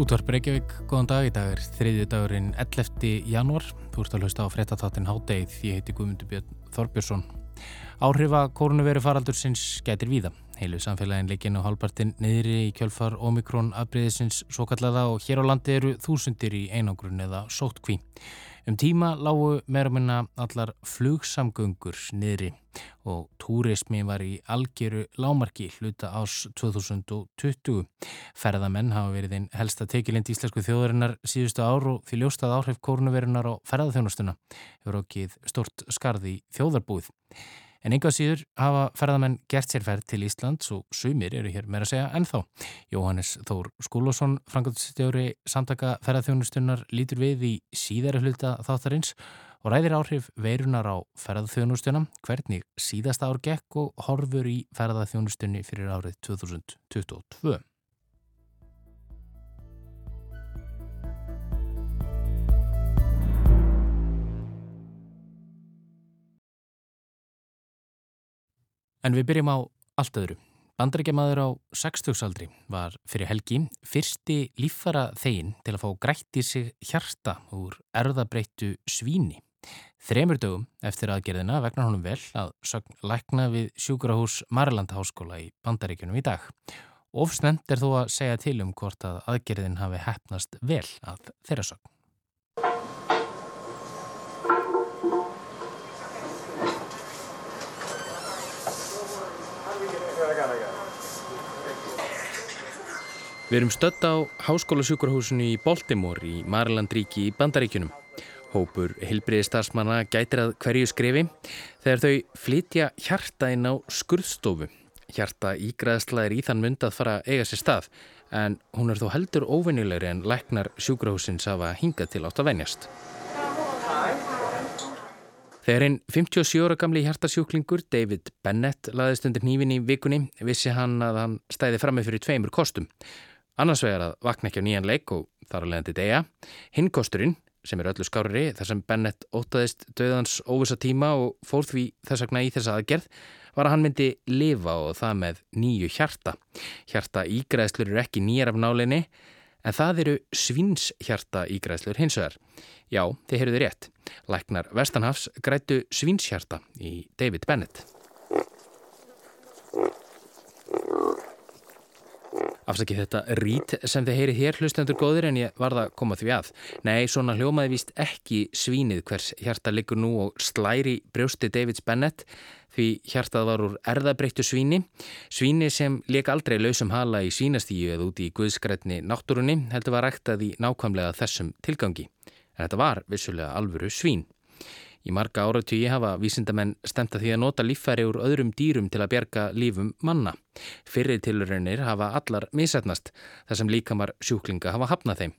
Útvarp Reykjavík, góðan dag í dag er þriðju dagurinn 11. janúar. Þú ert að hlusta á frettatáttinn Hádegið, ég heiti Guðmundur Björn Þorbjörnsson. Áhrifa kórnveru faraldur sinns gætir víða. Heilu samfélagin leikinn á halbartinn niðri í kjölfar Omikron afbreyðisins svo kallaða og hér á landi eru þúsundir í einangrun eða sótkví. Um tíma lágu meira minna allar flugsamgöngur niðri og túrismi var í algjöru lámarki hluta ás 2020. Ferðamenn hafa verið einn helsta tekilind íslensku þjóðarinnar síðustu ár og því ljóstað áhrif kórnuverunar á ferðarþjónustuna hefur okkið stort skarði þjóðarbúið. En einhvað síður hafa ferðamenn gert sér ferð til Íslands og sumir eru hér meira að segja ennþá. Jóhannes Þór Skúlosson, frangöldstjóri samtaka ferðarþjónustunnar, lítur við í síðara hluta þáttarins og ræðir áhrif veirunar á ferðarþjónustuna, hvernig síðasta ár gekk og horfur í ferðarþjónustunni fyrir árið 2022. En við byrjum á allt öðru. Bandaríkjamaður á 60-saldri var fyrir helgi fyrsti líffara þegin til að fá grætt í sig hjarta úr erðabreittu svíni. Þremur dögum eftir aðgerðina vegna honum vel að lækna við sjúkurahús Mariland Háskóla í Bandaríkjunum í dag. Ofsnemt er þó að segja til um hvort að aðgerðin hafi hefnast vel að þeirra sögn. Við erum stött á Háskólasjúkurhúsinu í Baltimore í Marilandríki í Bandaríkunum. Hópur hilbriði starfsmanna gætir að hverju skrifi þegar þau flytja hjarta inn á skurðstofu. Hjarta ígræðsla er í þann mynd að fara að eiga sér stað en hún er þó heldur óvinnilegri en læknar sjúkurhúsins hafa hingað til átt að venjast. Þegar einn 57 ára gamli hjartasjúklingur, David Bennett, laðist undir nývin í vikunni, vissi hann að hann stæði fram með fyrir tveimur kostum. Annars vegar að vakna ekki á nýjan leik og þar að leiðandi degja. Hinnkosturinn, sem er öllu skárri þar sem Bennett ótaðist döðans óvisa tíma og fór því þess vegna í þessa aðgerð, var að hann myndi lifa og það með nýju hjarta. Hjarta ígræðslur eru ekki nýjar af nálinni, en það eru svinshjarta ígræðslur hins vegar. Já, þið heyrðu rétt. Læknar Vestanhafs grætu svinshjarta í David Bennett. Afsakið þetta rít sem þið heyri hér hlustendur góðir en ég varða að koma því að. Nei, svona hljómaði vist ekki svínið hvers hjarta liggur nú og slæri brjósti Davids Bennett því hjartað var úr erðabreittu svíni. Svíni sem leik aldrei lausum hala í svínastíu eða úti í guðskrætni náttúrunni heldur var ræktað í nákvæmlega þessum tilgangi. En þetta var vissulega alvöru svín. Í marga áratvíi hafa vísindamenn stemta því að nota líffæri úr öðrum dýrum til að bjerga lífum manna. Fyrir tilurinnir hafa allar misætnast þar sem líkamar sjúklinga hafa hafnað þeim.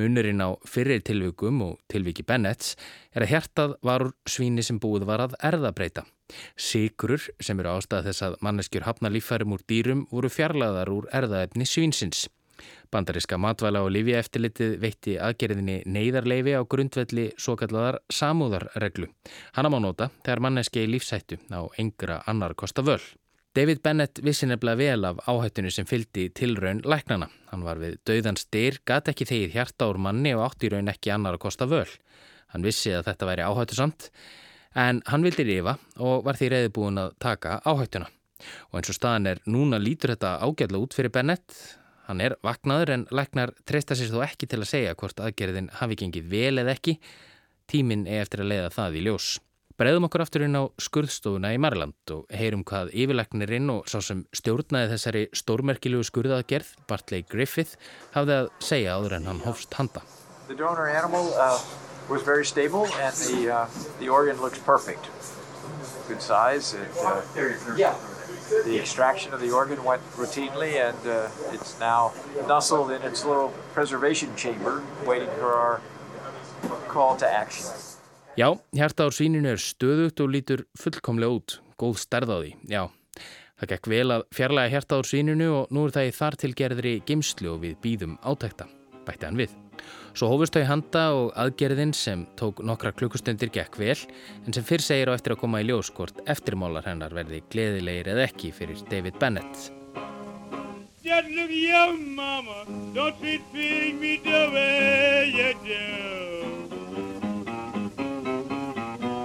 Munurinn á fyrir tilvikum og tilviki Bennets er að hjertað var úr svíni sem búið var að erðabreita. Sigrur sem eru ástæða þess að manneskjur hafna líffærum úr dýrum voru fjarlaðar úr erðaefni svínsins. Bandariska matvæla og lifi eftirlitið veitti aðgerðinni neyðarleifi á grundvelli svo kalladar samúðarreglu. Hanna má nota þegar manneski í lífsættu á engra annar kosta völ. David Bennett vissi nefnilega vel af áhættinu sem fyldi til raun læknana. Hann var við dauðans styr, gæti ekki þegið hjarta úr manni og átti raun ekki annar kosta völ. Hann vissi að þetta væri áhættu samt, en hann vildi rifa og var því reyðbúin að taka áhættuna. Og eins og staðan er núna lítur þetta ágætla út fyrir Bennett. Hann er vaknaður en læknar treysta sér þó ekki til að segja hvort aðgerðin hafi gengið vel eða ekki. Tíminn er eftir að leiða það í ljós. Breiðum okkur aftur inn á skurðstofuna í Marland og heyrum hvað yfirlæknirinn og sá sem stjórnaði þessari stórmerkilugu skurðaðgerð, Bartley Griffith, hafði að segja áður en hann hófst handa. The donor animal uh, was very stable and the, uh, the organ looks perfect. Good size. It, uh, yeah. The extraction of the organ went routinely and uh, it's now nestled in its little preservation chamber waiting for our call to action. Já, hjarta á svíninu er stöðugt og lítur fullkomlega út. Góð stærð á því, já. Það gekk vel að fjarlæga hjarta á svíninu og nú er það í þar tilgerðri geimslu og við býðum átækta, bætti hann við. Svo hófust þau handa og aðgerðin sem tók nokkra klukkustundir gekk vel en sem fyrr segir á eftir að koma í ljóskort eftirmálar hennar verði gleðilegir eða ekki fyrir David Bennett.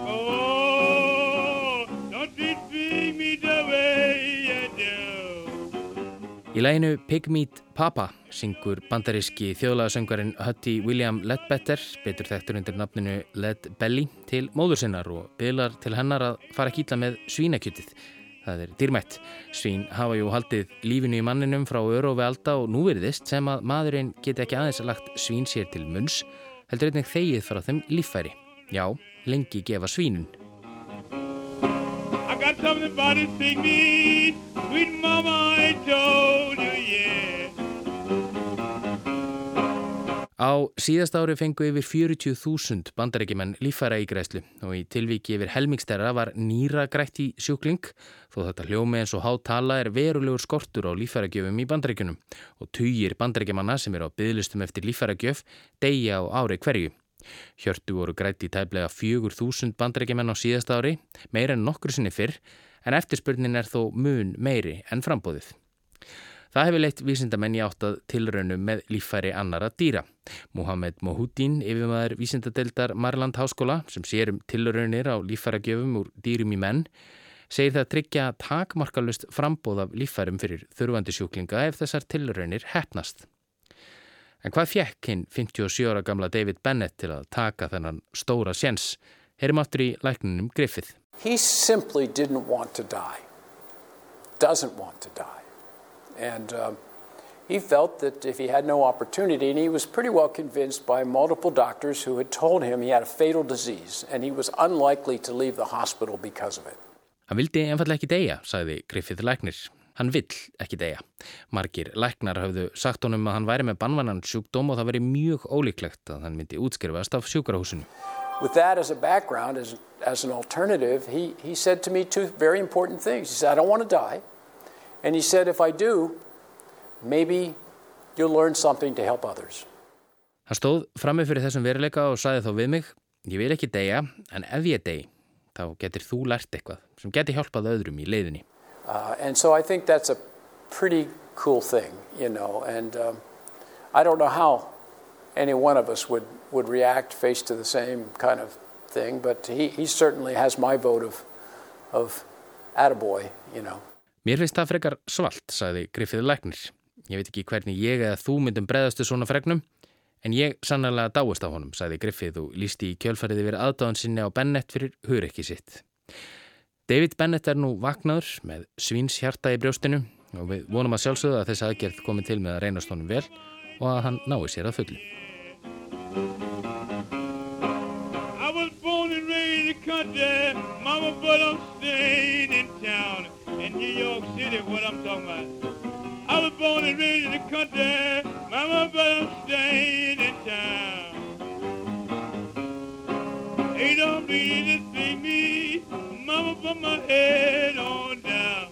Oh. Í læginu Pig Meat Papa syngur bandaríski þjóðlagasöngarinn Hutty William Ledbetter, betur þekktur undir nafninu Led Belly, til móður sinnar og bylar til hennar að fara að kýtla með svínakjötið. Það er dýrmætt. Svín hafa jú haldið lífinu í manninum frá alda og nú veriðist sem að maðurinn geti ekki aðeins að lagt svín sér til munns, heldur einnig þegið frá þeim líffæri. Já, lengi gefa svínun. I got something about this thing me, sweet mama, I told you, yeah. Á síðast ári fengu yfir 40.000 bandarækjumenn líffæra ígræslu og í tilvíki yfir helmingstæra var nýra grætt í sjúkling þó þetta hljómi eins og hátala er verulegur skortur á líffæragjöfum í bandarækjunum og týjir bandarækjumanna sem eru á bygglistum eftir líffæragjöf deyja á ári hverju. Hjörtu voru grætt í tæplega 4.000 bandarækjumenn á síðast ári, meira en nokkru sinni fyrr, en eftirspurnin er þó mun meiri en frambóðið. Það hefur leitt vísindamenn í áttað tilraunum með líffæri annara dýra. Mohamed Mohudin, yfirmaður vísindadeildar Marland Háskóla, sem sér um tilraunir á líffæragjöfum úr dýrum í menn, segir það að tryggja takmarkalust frambóð af líffærum fyrir þurfandi sjúklinga ef þessar tilraunir hefnast. En hvað fjekk hinn 57 ára gamla David Bennett til að taka þennan stóra séns? Heyrim aftur í læknunum Griffith. He simply didn't want to die, doesn't want to die. And um, he felt that if he had no opportunity, and he was pretty well convinced by multiple doctors who had told him he had a fatal disease and he was unlikely to leave the hospital because of it. Hann vildi einfallega ekki deyja, sagði Griffith læknir. Hann vill ekki deyja. Margir læknar hafðu sagt honum að hann væri með banvanan sjúkdóm og það veri mjög ólíklegt að hann myndi útskrifast af sjúkrahúsinu. With that as a background, as, as an alternative, he, he said to me two very important things. He said, I don't want to die. And he said, if I do, maybe you'll learn something to help others. Hann stóð frammi fyrir þessum veruleika og sagði þá við mig, ég vil ekki deyja, en ef ég dey, þá getur þú lært eitthvað sem getur hjálpað öðrum í leiðinni. Uh, and so I think that's a pretty cool thing, you know. And um, I don't know how any one of us would, would react face to the same kind of thing, but he, he certainly has my vote of, of attaboy, you know. Mér finnst það frekar svalt, sagði Griffith Læknir. Ég veit ekki hvernig ég eða þú myndum breðastu svona fregnum, en ég sannlega dáist á honum, sagði Griffith og lísti í kjölfariði verið aðdáðan sinni á Bennett fyrir hurikki sitt. David Bennett er nú vaknaður með svíns hjarta í brjóstinu og við vonum að sjálfsögða að þessi aðgerð komi til með að reynast honum vel og að hann nái sér að fullu. I was born and raised in the country, mama, but I'm staying in town. In New York City, what I'm talking about. I was born and raised in the country, mama, but I'm staying in town. Ain't no reason to see me, mama, put my head on down.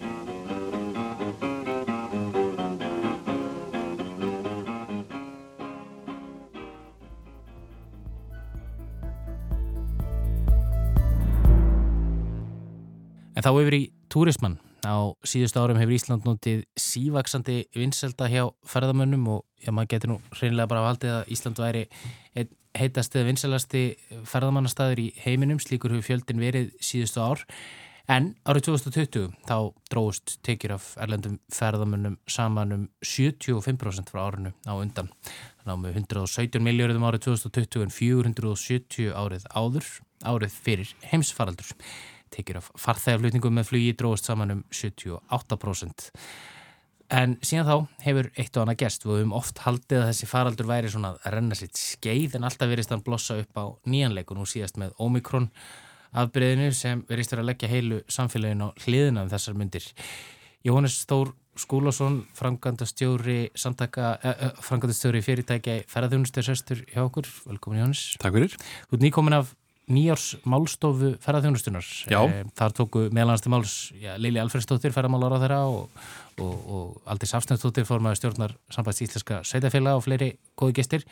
En þá yfir í túrismann. Á síðustu árum hefur Ísland notið sívaksandi vinselda hjá ferðamönnum og já, maður getur nú hreinlega bara valdið að Ísland væri heitast eða vinselasti ferðamannastæður í heiminum, slíkur hefur fjöldin verið síðustu ár. En árið 2020 þá dróðust tekjur af erlendum ferðamönnum saman um 75% frá árinu á undan. Þannig að með 117 miljóriðum árið 2020 en 470 árið áður, árið fyrir heimsfaraldur tekjur af farþægaflutningum með flugi dróðast saman um 78%. En síðan þá hefur eitt og annað gerst. Við höfum oft haldið að þessi faraldur væri svona að renna sitt skeið en alltaf verist hann blossa upp á nýjanleik og nú síðast með Omikron afbreyðinu sem verist verið að leggja heilu samfélaginu á hliðina um þessar myndir. Jóhannes Þór Skúlásson, frangandastjóri fyrirtækja ferðarþjónustur sestur hjá okkur. Velkomin Jóhannes. Takk fyrir. Þú ert nýkomin af nýjárs málstofu ferðarþjónustunar. Já. Eh, Þar tóku meðlanasti máls ja, Lili Alfredsdóttir ferðarmálar á þeirra og, og, og Aldís Afstænsdóttir formaði stjórnar sambands íslenska sveitafélag og fleiri góði gestir.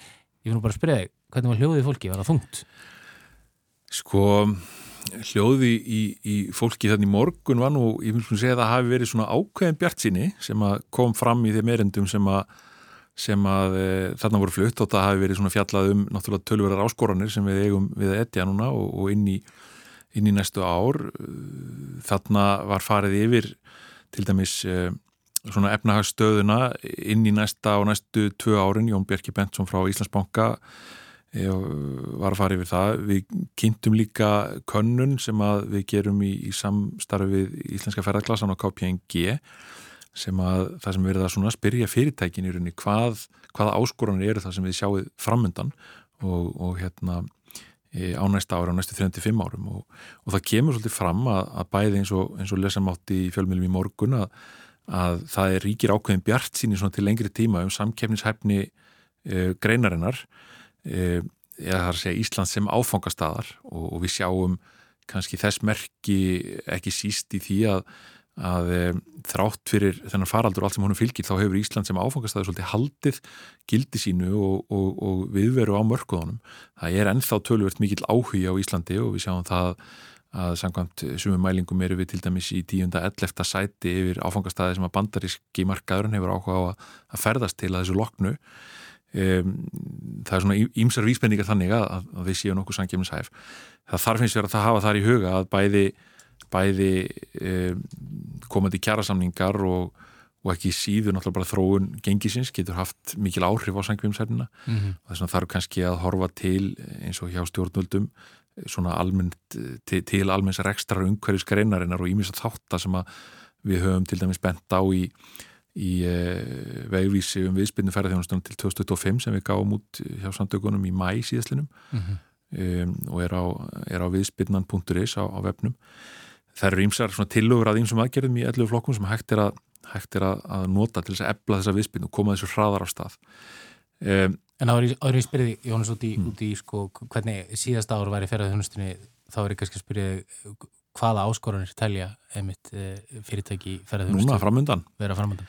Ég finn nú bara að spyrja þig, hvernig var hljóðið fólki? Var það þungt? Sko, hljóði í, í fólki þannig morgun var nú, ég vil segja að það hafi verið svona ákveðin bjart síni sem að kom fram í þeim erendum sem að, sem að e, þarna voru flutt og það hafi verið svona fjallað um náttúrulega tölverðar áskoranir sem við eigum við að etja núna og, og inn, í, inn í næstu ár. Þarna var farið yfir til dæmis e, svona efnahagsstöðuna inn í næsta og næstu tvö árin. Jón Björki Bentsson frá Íslandsbanka Ég var að fara yfir það. Við kynntum líka könnun sem við gerum í, í samstarfið Íslenska ferðarklassan á KPNG sem að það sem erum að spyrja fyrirtækin í rauninni hvað, hvaða áskoranir eru það sem við sjáum framöndan og, og hérna e, á næsta ára, á næstu 35 árum. Og, og það kemur svolítið fram að, að bæði eins og, eins og lesamátti í fjölmjölum í morgun að, að það er ríkir ákveðin bjart síni til lengri tíma um samkefnishæfni e, greinarinnar. Eða það er að segja Ísland sem áfangastadar og, og við sjáum kannski þess merki ekki síst í því að, að e, þrátt fyrir þennan faraldur og allt sem honum fylgir þá hefur Ísland sem áfangastadar svolítið haldið gildi sínu og, og, og viðveru á mörkuðunum. Það er ennþá tölvert mikill áhugi á Íslandi og við sjáum það að samkvæmt sumum mælingum eru við til dæmis í 10.11. sæti yfir áfangastadi sem að bandaríski markaðurinn hefur áhuga á að ferðast til að þessu loknu Um, það er svona ímsar vísbendingar þannig að, að við séum nokkuð sangjöfnishæf það þarf finnst verið að það hafa þar í huga að bæði, bæði um, komandi kjærasamningar og, og ekki síður náttúrulega bara þróun gengisins getur haft mikil áhrif á sangjöfnishæfina mm -hmm. og þess vegna þarf kannski að horfa til eins og hjá stjórnvöldum svona almennt til, til almenns rekstrar umhverjusgreinarinnar og ímins að þátta sem að við höfum til dæmis bent á í í uh, vegvísi um viðspilnu ferðarþjónustunum til 2025 sem við gáum út hjá samtökunum í mæ síðastlinum mm -hmm. um, og er á, á viðspilnan.is á, á vefnum. Það eru ímsar tilögur að ímsum aðgerðum í ellu flokkum sem hægt er að, hægt er að, að nota til þess að ebla þessa viðspilnu og koma þessu hraðar á stað. Um, en ég spyrði, Jónas, út í, mm. út í sko, hvernig síðasta ár væri ferðarþjónustunni, þá er ég kannski að spyrja hvaða áskoranir telja einmitt eh, fyrirtæki ferðarþjónustu? Núna framöndan. Vera framöndan.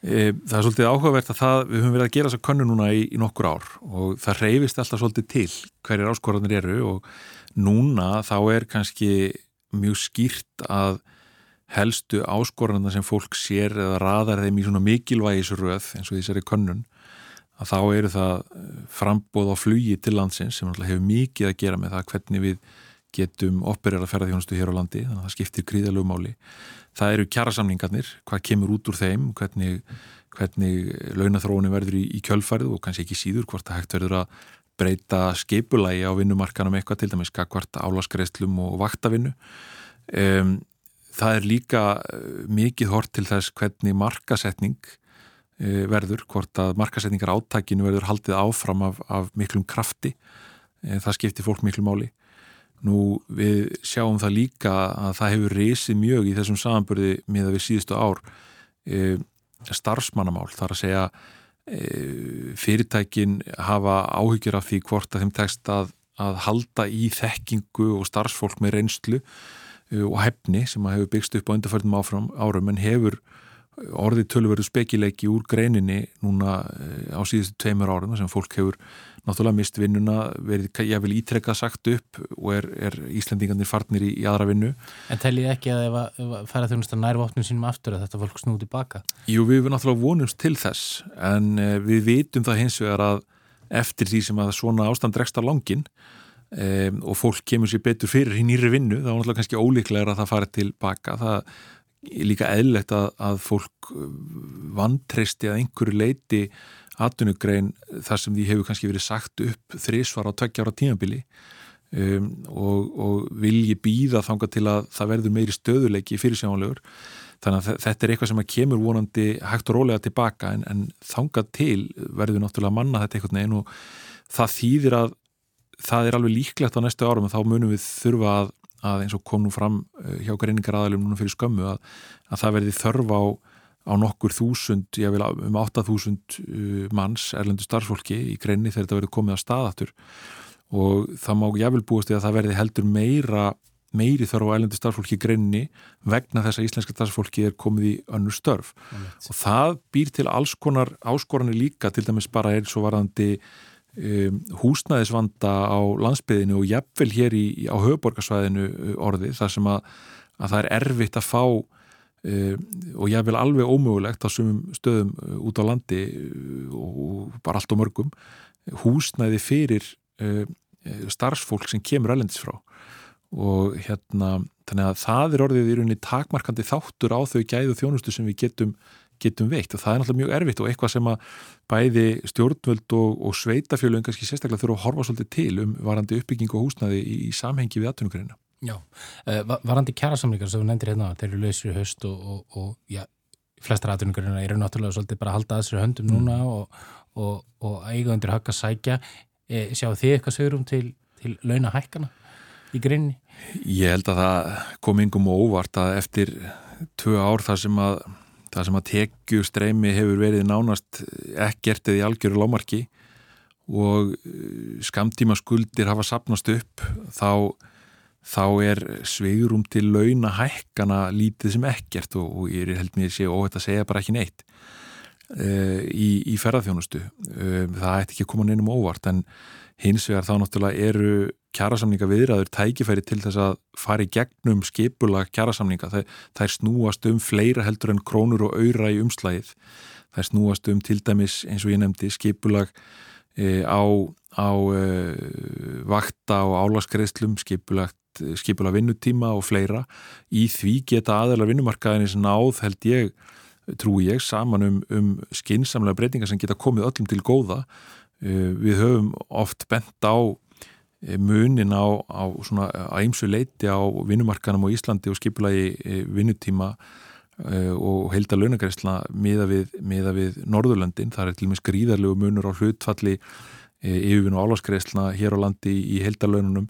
E, það er svolítið áhugavert að það, við höfum verið að gera þessa könnu núna í, í nokkur ár og það reyfist alltaf svolítið til hverjir áskoranir eru og núna þá er kannski mjög skýrt að helstu áskoranir sem fólk sér eða raðar þeim í svona mikilvægisröð eins og þessari könnun að þá eru það frambóð á flugi til landsins sem hefur mikið að gera með það hvernig við getum operera ferðarþjónustu hér á landi þannig að það skiptir gríðalög máli. Það eru kjærasamningarnir, hvað kemur út úr þeim hvernig, hvernig launathróunin verður í, í kjölfærið og kannski ekki síður hvort það hægt verður að breyta skeipulagi á vinnumarkanum eitthvað til dæmis hvort álaskreislum og vaktavinnu. Um, það er líka eh, mikið hort til þess hvernig markasetning uh, verður, hvort að markasetningar áttakinu verður haldið áfram af, af miklum krafti. Uh, það skiptir fólk miklu máli. Nú við sjáum það líka að það hefur reysið mjög í þessum samanbörði með að við síðustu ár e, starfsmannamál þar að segja fyrirtækin hafa áhyggjur af því hvort að þeim tekst að, að halda í þekkingu og starfsfólk með reynslu e, og hefni sem að hefur byggst upp á undarförnum árum en hefur orðið tölverðu spekileiki úr greininni núna e, á síðustu tveimur árum sem fólk hefur náttúrulega mist vinnuna, verið vil ítrekka sagt upp og er, er Íslandingarnir farnir í, í aðra vinnu. En teljið ekki að ef að færa þjónust að nærvotnum sínum aftur að þetta fólk snúti baka? Jú, við erum náttúrulega vonumst til þess en uh, við vitum það hins vegar að eftir því sem að svona ástand dregst á langin um, og fólk kemur sér betur fyrir í nýri vinnu, þá er náttúrulega kannski óleiklega að það fari til baka. Það er líka eðlegt að, að fólk vantreysti að einhverju leiti atvinnugrein þar sem því hefur kannski verið sagt upp þrísvar á tveggjára tímabili um, og, og vilji býða þanga til að það verður meiri stöðuleiki fyrir sjáanlegur þannig að þetta er eitthvað sem að kemur vonandi hægt og rólega tilbaka en, en þanga til verður náttúrulega manna þetta einhvern veginn og það þýðir að það er alveg líklegt á næstu árum og þá munum við þurfa að, að eins og kom nú fram uh, hjá greiningar aðalum núna fyrir skömmu að, að það verði þörfa á á nokkur þúsund, ég vil um 8000 uh, manns erlendu starfsfólki í greinni þegar þetta verður komið á staðatur og það má ég vil búast í að það verði heldur meira meiri þarf á erlendu starfsfólki í greinni vegna þess að íslenska starfsfólki er komið í önnur störf mm. og það býr til alls konar áskoranir líka til dæmis bara eins og varandi um, húsnæðisvanda á landsbyðinu og jafnvel hér í, á höfuborgarsvæðinu uh, orði þar sem að, að það er erfitt að fá uh, og jafnvel alveg ómögulegt á sumum stöðum uh, út á landi uh, og bara allt á mörgum húsnæði fyrir starfsfólk sem kemur alendis frá og hérna þannig að það er orðið í rauninni takmarkandi þáttur á þau gæðu þjónustu sem við getum getum veikt og það er náttúrulega mjög erfitt og eitthvað sem að bæði stjórnvöld og, og sveitafjölu en kannski sérstaklega þurfa að horfa svolítið til um varandi uppbygging og húsnaði í, í samhengi við aðtunugreina. Já, uh, varandi kjærasamlingar sem þú nefndir hérna, þeir eru lausir í höst og, og, og já, flestar aðtunugreina eru náttúrulega svolítið bara að halda að þessari höndum núna mm. og eiga undir að sækja. E, sjáu þið eitthvað sögurum til, til launahækkana í grinni? Ég held að það kom yngum og óvart að eftir tvö ár þar sem að að tekju streymi hefur verið nánast ekkert eða í algjöru lámarki og eh, skamtíma skuldir hafa sapnast upp þá, þá er sveigurum til launa hækkana lítið sem ekkert og, og ég held mér segja óhætt að segja bara ekki neitt uh, í, í ferðarþjónustu uh, það ætti ekki að koma neinum óvart en hins vegar þá náttúrulega eru kjærasamninga viðræður tækifæri til þess að fara í gegnum skipula kjærasamninga. Það, það er snúast um fleira heldur en krónur og auðra í umslægið. Það er snúast um til dæmis eins og ég nefndi skipulag e, á, á e, vakta og álaskreislum, skipulag vinnutíma og fleira. Í því geta aðelar vinnumarkaðinins náð held ég, trú ég, saman um, um skinsamlega breytingar sem geta komið öllum til góða. E, við höfum oft bent á Eh, munin á, á svona æmsu leiti á vinnumarkanum á Íslandi og skipulagi eh, vinnutíma eh, og heilda launagreysla miða við, miða við Norðurlöndin. Það er til og með skrýðarlegu munur á hlutfalli yfirvinn og álaskreysla hér á landi í heilda laununum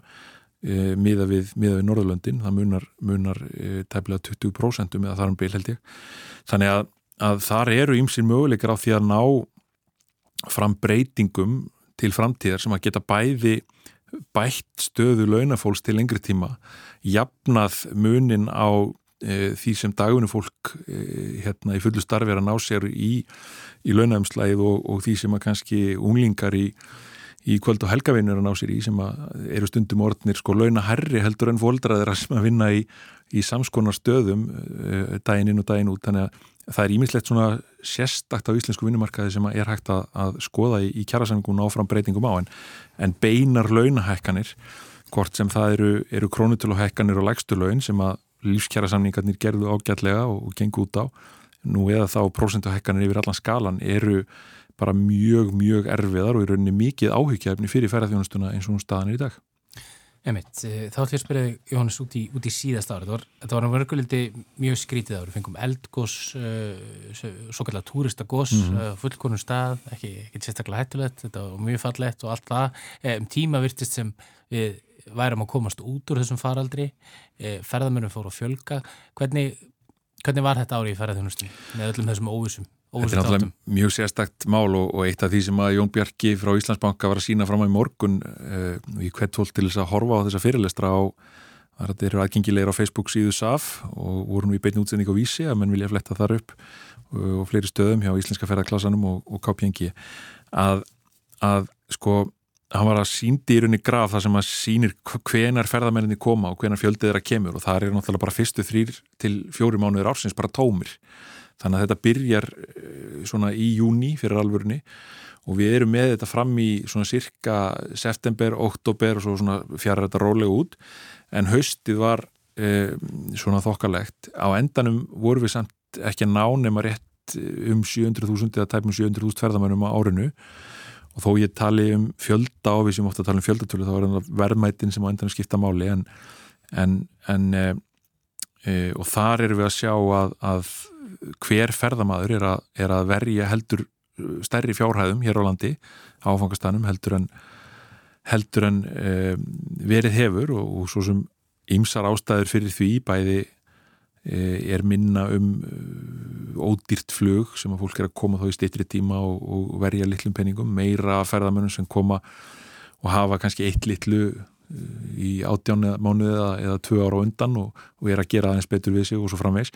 miða við, við Norðurlöndin. Það munar, munar tæmlega 20% með að það er um beil held ég. Þannig að, að þar eru ímsir möguleikar á því að ná fram breytingum til framtíðar sem að geta bæði bætt stöðu launafólks til lengri tíma, jafnað munin á e, því sem dagunum fólk e, hérna í fullu starfi er að ná sér í, í launafumslæð og, og því sem að kannski unglingar í, í kvöld og helgavinir að ná sér í sem eru stundum orðnir sko launaherri heldur en fóldraðir að vinna í, í samskonar stöðum e, daginn inn og daginn út, þannig að það er ímislegt svona sérstakt á íslensku vinnumarkaði sem er hægt að, að skoða í, í kjærasamningun áfram breytingum á en, en beinar launahækkanir hvort sem það eru, eru krónutöluhækkanir og lægstulaun sem að lífskjærasamningarnir gerðu ágætlega og, og gengur út á nú eða þá prosentuhækkanir yfir allan skalan eru bara mjög, mjög erfiðar og í rauninni mikið áhugjaefni fyrir ferðarþjónustuna eins og hún staðan er í dag Emitt, eh, þá ætlum ég að spyrja Jóhannes út í, út í síðast ára. Þetta var verðurliti mjög skrítið ára. Við fengum eldgós, uh, svo kallar túristagós, mm -hmm. uh, fullkonum stað, ekki, ekki sérstaklega hættulegt, þetta var mjög fallett og allt það. Um tíma virtist sem við værum að komast út úr þessum faraldri, uh, ferðamörnum fór að fjölga. Hvernig, hvernig var þetta ári í ferðarþjónustunni með öllum þessum óvissum? Þetta er náttúrulega mjög sérstakt mál og, og eitt af því sem að Jón Bjarki frá Íslandsbanka var að sína fram á í morgun uh, í hvert fólk til þess að horfa á þessa fyrirlestra á það eru aðgengilegir á Facebook síðu SAF og voru nú í beitni útsending á vísi að menn vilja fletta þar upp uh, og fleiri stöðum hjá Íslenska ferðarklassanum og, og KPNG. Að, að sko hann var að síndi í rauninni graf það sem að sínir hvenar ferðamenninni koma og hvenar fjöldið að kemur og það er náttúrulega bara fyrstu þrýr til fjóri mánuður ársins bara tómir Þannig að þetta byrjar eh, svona í júni fyrir alvörunni og við erum með þetta fram í svona cirka september, oktober og svo svona fjara þetta rólega út. En haustið var e, svona þokkalegt. Á endanum voru við samt ekki að ná nema rétt um 700.000 eða tæpum 700.000 ferðamennum á árinu. Og þó ég tali um fjölda og við sem ofta tala um fjöldatölu þá er það verðmætin sem á endanum skipta máli. En, en, en e, e, og þar erum við að sjá að, að hver ferðamaður er að, er að verja heldur uh, stærri fjárhæðum hér á landi áfangastanum heldur en, heldur en e, verið hefur og, og svo sem ymsar ástæður fyrir því bæði e, er minna um uh, ódýrt flug sem að fólk er að koma þá í steytri tíma og, og verja litlum penningum, meira ferðamönnum sem koma og hafa kannski eitt litlu í átjánu mánuði eða, eða tvö ára undan og, og er að gera aðeins betur við sig og svo framvegs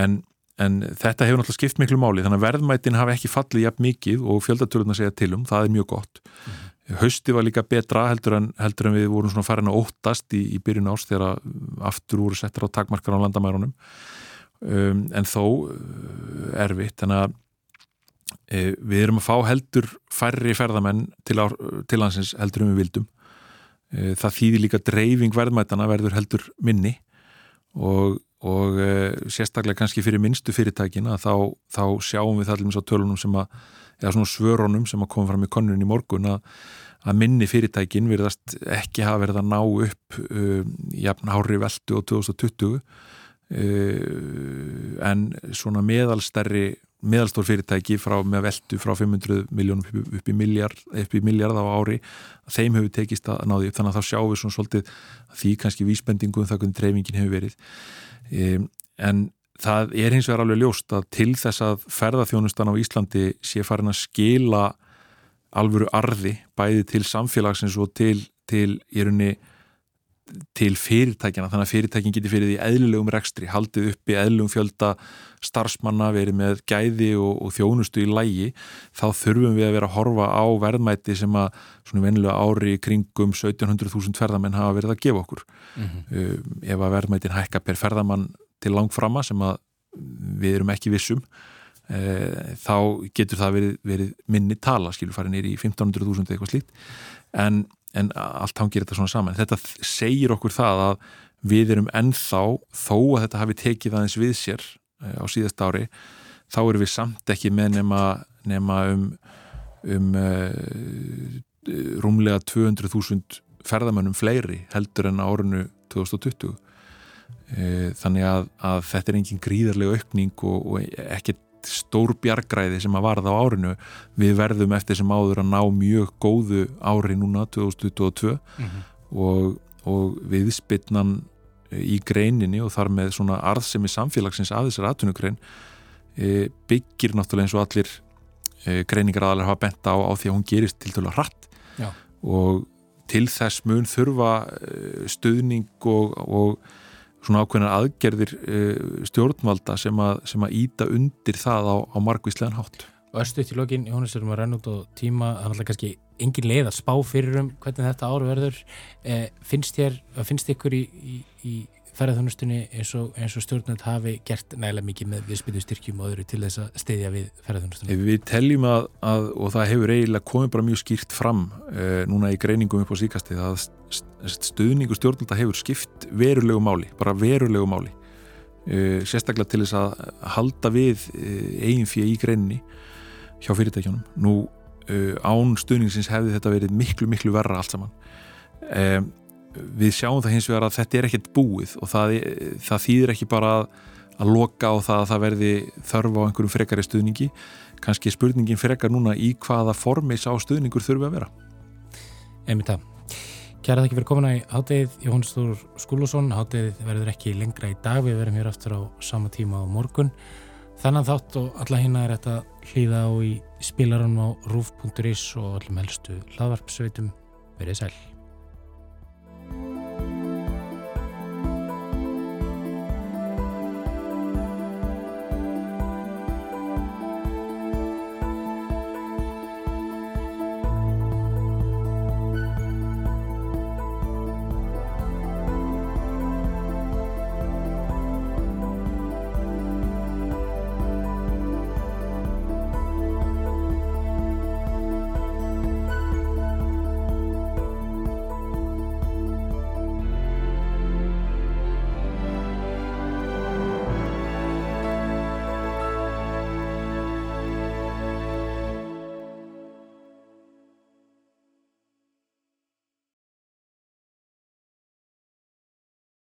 en en þetta hefur náttúrulega skipt miklu máli þannig að verðmætin hafi ekki fallið jafn mikið og fjöldatöluðna segja til um, það er mjög gott. Mm hausti var líka betra heldur en, heldur en við vorum svona farin að óttast í, í byrjun ást þegar aftur voru settir á takmarkar á landamærunum. Um, en þó uh, erfitt þannig að e, við erum að fá heldur færri ferðamenn til, á, til hansins heldur um við vildum. E, það þýðir líka dreifing verðmætana verður heldur minni og, og e, sérstaklega kannski fyrir minnstu fyrirtækin að þá, þá sjáum við allir á tölunum sem að eða svona svörunum sem að koma fram í konun í morgun að, að minni fyrirtækin verðast ekki hafa verið að ná upp um, jafn hári veldu á 2020 uh, en svona meðalstærri meðalstór fyrirtæki frá, með veldu frá 500 miljónum upp í miljard, upp í miljard á ári, þeim hefur tekist að náði upp, þannig að þá sjáum við svona svolítið því kannski vísbendingum það hvernig dreifingin hefur verið. um, en það er hins vegar alveg ljóst að til þess að ferðarþjónustan á Íslandi sé farin að skila alvöru arði bæði til samfélagsins og til, til í rauninni til fyrirtækjana, þannig að fyrirtækin geti fyrir því eðlulegum rekstri, haldið upp í eðlugum fjölda starfsmanna, verið með gæði og, og þjónustu í lægi þá þurfum við að vera að horfa á verðmæti sem að svona vennilega ári kringum 1700.000 ferðamenn hafa verið að gefa okkur mm -hmm. um, ef að verðmætin hækka per ferðamann til langframa sem að við erum ekki vissum e, þá getur það verið, verið minni tala, skilur farið nýri í 1500.000 eitthvað slíkt en, en allt hangir þetta svona saman. Þetta segir okkur það að við erum ennþá, þó að þetta hafi tekið aðeins við sér e, á síðast ári, þá erum við samt ekki með nema, nema um, um e, rúmlega 200.000 ferðamönnum fleiri heldur en árinu 2020 Eh, þannig að, að þetta er engin gríðarlega aukning og, og ekkert stór bjargræði sem að varða á árinu við verðum eftir sem áður að ná mjög góðu ári núna 2022 mm -hmm. og, og viðspilnan í greininni og þar með svona arðsemi samfélagsins að þessar atvinnugrein e, byggir náttúrulega eins og allir e, greiningar aðalega hafa bent á, á því að hún gerist til dæla hratt Já. og til þess mun þurfa e, stuðning og, og svona ákveðnar aðgerðir uh, stjórnvalda sem að, sem að íta undir það á, á margvíslegan hátt. Og östu til lokin, Jónis, erum að renna út á tíma, það er alltaf kannski engin leið að spá fyrir um hvernig þetta áru verður. Eh, finnst, þér, finnst ykkur í, í, í ferðarþjónustunni eins og, og stjórnvöld hafi gert nægilega mikið með viðspildu styrkjum og öðru til þess að steyðja við ferðarþjónustunni? Við teljum að, að, og það hefur eiginlega komið bara mjög skýrt fram uh, núna í greiningum upp á síkastið að stuðningu stjórnvölda hefur skipt verulegu máli, bara verulegu máli uh, sérstaklega til þess að halda við uh, eigin fyrir í greininni hjá fyrirtækjunum. Nú án stuðningsins hefði þetta verið miklu, miklu verra allt saman. Við sjáum það hins vegar að þetta er ekkert búið og það, það þýðir ekki bara að, að loka á það að það verði þörf á einhverjum frekari stuðningi. Kannski spurningin frekar núna í hvaða formis á stuðningur þurfi að vera. Emið það. Kæra það ekki fyrir komuna í háttegið Jóhannsdór Skúlusson, háttegið verður ekki lengra í dag, við verðum hér aftur á sama tíma á morgun. Þannig þátt og alla hérna er þetta hlýða á í spilarann á rúf.is og allum helstu hlaðvarpsveitum verið sæl Thank you.